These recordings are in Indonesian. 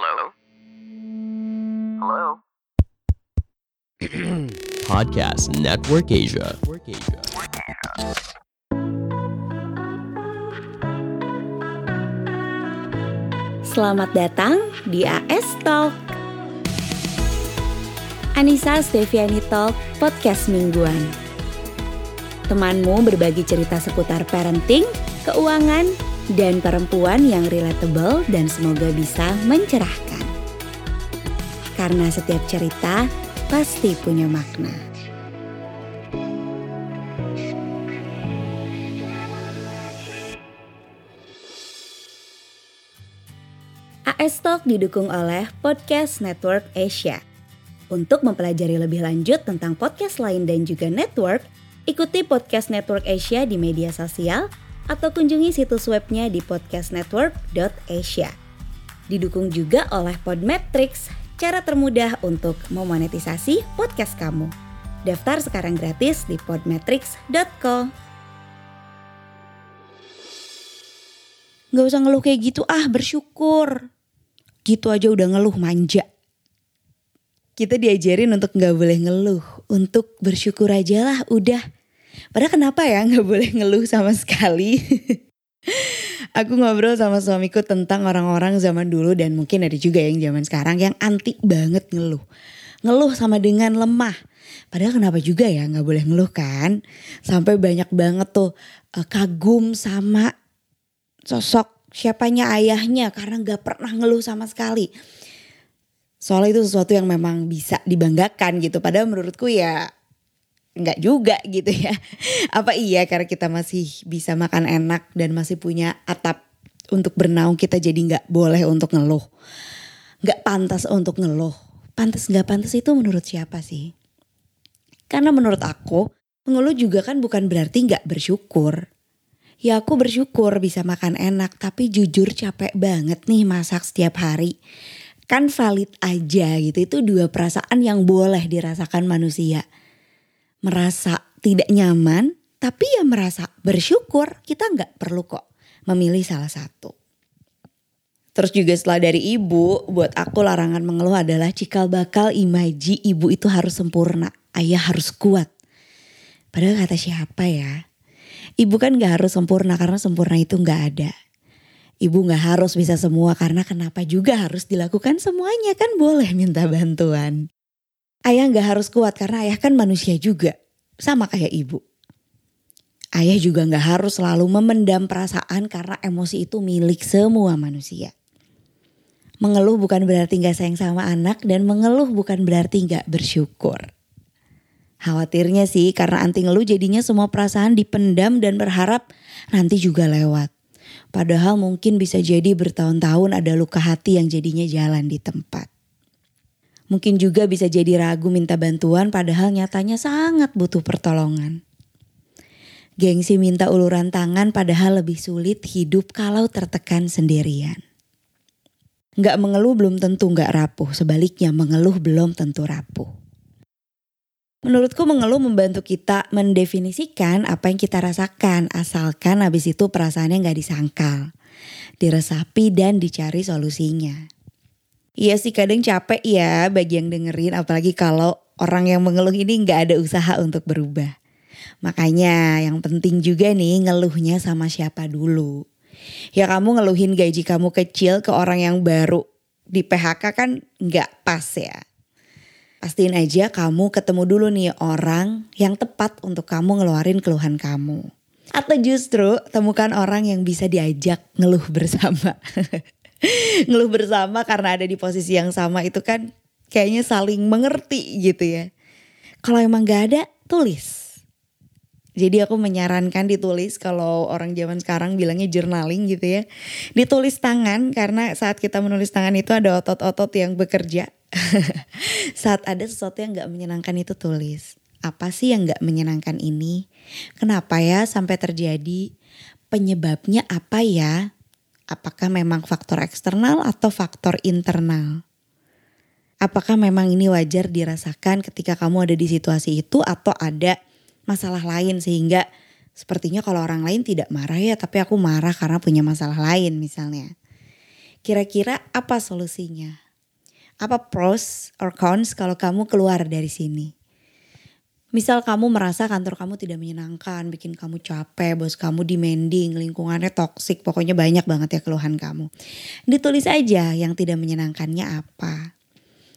Hello? Hello? Podcast Network Asia. Selamat datang di AS Talk. Anissa Steviani Talk, podcast mingguan. Temanmu berbagi cerita seputar parenting, keuangan, dan perempuan yang relatable dan semoga bisa mencerahkan. Karena setiap cerita pasti punya makna. AS Talk didukung oleh Podcast Network Asia. Untuk mempelajari lebih lanjut tentang podcast lain dan juga network, ikuti Podcast Network Asia di media sosial atau kunjungi situs webnya di podcastnetwork.asia. Didukung juga oleh Podmetrics, cara termudah untuk memonetisasi podcast kamu. Daftar sekarang gratis di podmetrics.co. Gak usah ngeluh kayak gitu ah, bersyukur. Gitu aja udah ngeluh manja. Kita diajarin untuk gak boleh ngeluh, untuk bersyukur aja lah udah. Padahal kenapa ya gak boleh ngeluh sama sekali? Aku ngobrol sama suamiku tentang orang-orang zaman dulu dan mungkin ada juga yang zaman sekarang yang anti banget ngeluh. Ngeluh sama dengan lemah. Padahal kenapa juga ya gak boleh ngeluh kan? Sampai banyak banget tuh eh, kagum sama sosok siapanya ayahnya karena gak pernah ngeluh sama sekali. Soalnya itu sesuatu yang memang bisa dibanggakan gitu. Padahal menurutku ya nggak juga gitu ya. Apa iya karena kita masih bisa makan enak dan masih punya atap untuk bernaung kita jadi nggak boleh untuk ngeluh. Nggak pantas untuk ngeluh. Pantas nggak pantas itu menurut siapa sih? Karena menurut aku mengeluh juga kan bukan berarti nggak bersyukur. Ya aku bersyukur bisa makan enak tapi jujur capek banget nih masak setiap hari kan valid aja gitu. Itu dua perasaan yang boleh dirasakan manusia. Merasa tidak nyaman, tapi ya merasa bersyukur. Kita nggak perlu kok memilih salah satu. Terus juga setelah dari ibu, buat aku larangan mengeluh adalah cikal bakal imaji ibu itu harus sempurna. Ayah harus kuat. Padahal kata siapa ya? Ibu kan gak harus sempurna karena sempurna itu gak ada. Ibu gak harus bisa semua karena kenapa juga harus dilakukan semuanya kan boleh minta bantuan. Ayah gak harus kuat karena ayah kan manusia juga. Sama kayak ibu. Ayah juga gak harus selalu memendam perasaan karena emosi itu milik semua manusia. Mengeluh bukan berarti gak sayang sama anak dan mengeluh bukan berarti gak bersyukur. Khawatirnya sih karena anti ngeluh jadinya semua perasaan dipendam dan berharap nanti juga lewat. Padahal mungkin bisa jadi bertahun-tahun ada luka hati yang jadinya jalan di tempat. Mungkin juga bisa jadi ragu minta bantuan padahal nyatanya sangat butuh pertolongan. Gengsi minta uluran tangan padahal lebih sulit hidup kalau tertekan sendirian. Nggak mengeluh belum tentu nggak rapuh, sebaliknya mengeluh belum tentu rapuh. Menurutku mengeluh membantu kita mendefinisikan apa yang kita rasakan asalkan habis itu perasaannya nggak disangkal, diresapi dan dicari solusinya. Iya sih kadang capek ya bagi yang dengerin apalagi kalau orang yang mengeluh ini nggak ada usaha untuk berubah. Makanya yang penting juga nih ngeluhnya sama siapa dulu. Ya kamu ngeluhin gaji kamu kecil ke orang yang baru di PHK kan nggak pas ya pastiin aja kamu ketemu dulu nih orang yang tepat untuk kamu ngeluarin keluhan kamu. Atau justru temukan orang yang bisa diajak ngeluh bersama. ngeluh bersama karena ada di posisi yang sama itu kan kayaknya saling mengerti gitu ya. Kalau emang gak ada, tulis. Jadi aku menyarankan ditulis kalau orang zaman sekarang bilangnya journaling gitu ya. Ditulis tangan karena saat kita menulis tangan itu ada otot-otot yang bekerja Saat ada sesuatu yang gak menyenangkan itu tulis. Apa sih yang gak menyenangkan ini? Kenapa ya sampai terjadi? Penyebabnya apa ya? Apakah memang faktor eksternal atau faktor internal? Apakah memang ini wajar dirasakan ketika kamu ada di situasi itu atau ada masalah lain sehingga sepertinya kalau orang lain tidak marah ya tapi aku marah karena punya masalah lain misalnya. Kira-kira apa solusinya? Apa pros or cons kalau kamu keluar dari sini? Misal kamu merasa kantor kamu tidak menyenangkan, bikin kamu capek, bos kamu demanding, lingkungannya toksik, pokoknya banyak banget ya keluhan kamu. Ditulis aja yang tidak menyenangkannya apa.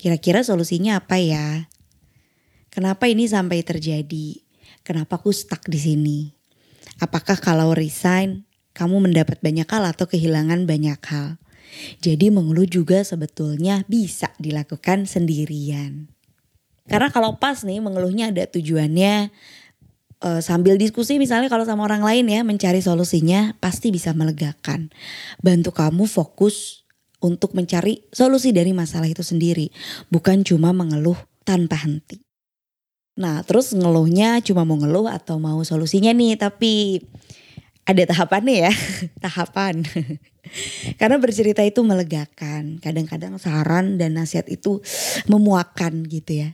Kira-kira solusinya apa ya? Kenapa ini sampai terjadi? Kenapa aku stuck di sini? Apakah kalau resign kamu mendapat banyak hal atau kehilangan banyak hal? Jadi mengeluh juga sebetulnya bisa dilakukan sendirian. Karena kalau pas nih mengeluhnya ada tujuannya uh, sambil diskusi misalnya kalau sama orang lain ya mencari solusinya pasti bisa melegakan. Bantu kamu fokus untuk mencari solusi dari masalah itu sendiri, bukan cuma mengeluh tanpa henti. Nah, terus ngeluhnya cuma mau ngeluh atau mau solusinya nih, tapi ada tahapannya ya, tahapan. Karena bercerita itu melegakan. Kadang-kadang saran dan nasihat itu memuakan gitu ya.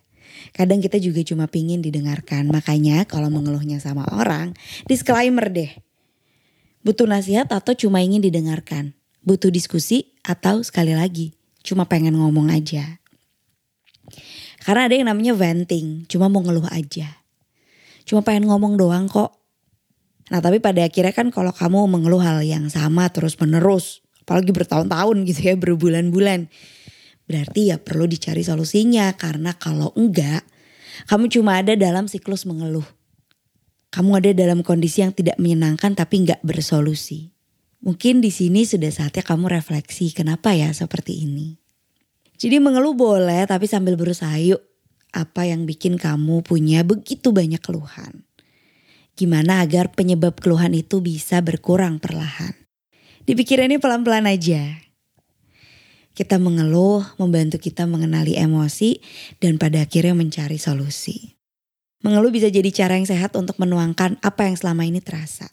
Kadang kita juga cuma pingin didengarkan. Makanya kalau mengeluhnya sama orang, disclaimer deh. Butuh nasihat atau cuma ingin didengarkan? Butuh diskusi atau sekali lagi cuma pengen ngomong aja? Karena ada yang namanya venting, cuma mau ngeluh aja. Cuma pengen ngomong doang kok Nah tapi pada akhirnya kan kalau kamu mengeluh hal yang sama terus menerus, apalagi bertahun-tahun gitu ya, berbulan-bulan. Berarti ya perlu dicari solusinya karena kalau enggak, kamu cuma ada dalam siklus mengeluh. Kamu ada dalam kondisi yang tidak menyenangkan tapi enggak bersolusi. Mungkin di sini sudah saatnya kamu refleksi kenapa ya seperti ini. Jadi mengeluh boleh tapi sambil berusaha yuk apa yang bikin kamu punya begitu banyak keluhan. Gimana agar penyebab keluhan itu bisa berkurang perlahan. Dipikirinnya pelan-pelan aja. Kita mengeluh, membantu kita mengenali emosi, dan pada akhirnya mencari solusi. Mengeluh bisa jadi cara yang sehat untuk menuangkan apa yang selama ini terasa.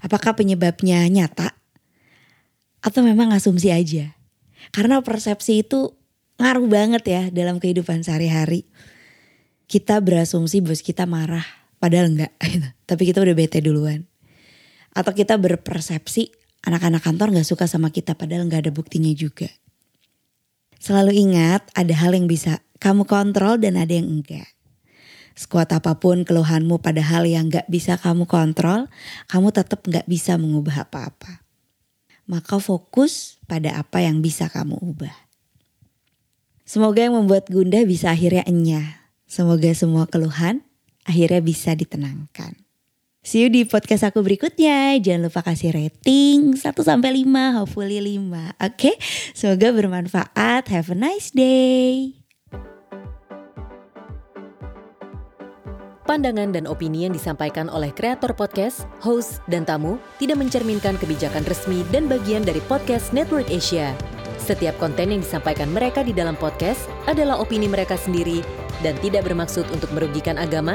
Apakah penyebabnya nyata? Atau memang asumsi aja? Karena persepsi itu ngaruh banget ya dalam kehidupan sehari-hari. Kita berasumsi bos kita marah, Padahal enggak gitu. Tapi kita udah bete duluan. Atau kita berpersepsi anak-anak kantor gak suka sama kita padahal gak ada buktinya juga. Selalu ingat ada hal yang bisa kamu kontrol dan ada yang enggak. Sekuat apa pun keluhanmu pada hal yang gak bisa kamu kontrol, kamu tetap gak bisa mengubah apa-apa. Maka fokus pada apa yang bisa kamu ubah. Semoga yang membuat Gunda bisa akhirnya enyah. Semoga semua keluhan akhirnya bisa ditenangkan. See you di podcast aku berikutnya. Jangan lupa kasih rating 1 sampai 5, hopefully 5. Oke, okay? semoga bermanfaat. Have a nice day. Pandangan dan opini yang disampaikan oleh kreator podcast, host, dan tamu tidak mencerminkan kebijakan resmi dan bagian dari podcast Network Asia. Setiap konten yang disampaikan mereka di dalam podcast adalah opini mereka sendiri dan tidak bermaksud untuk merugikan agama,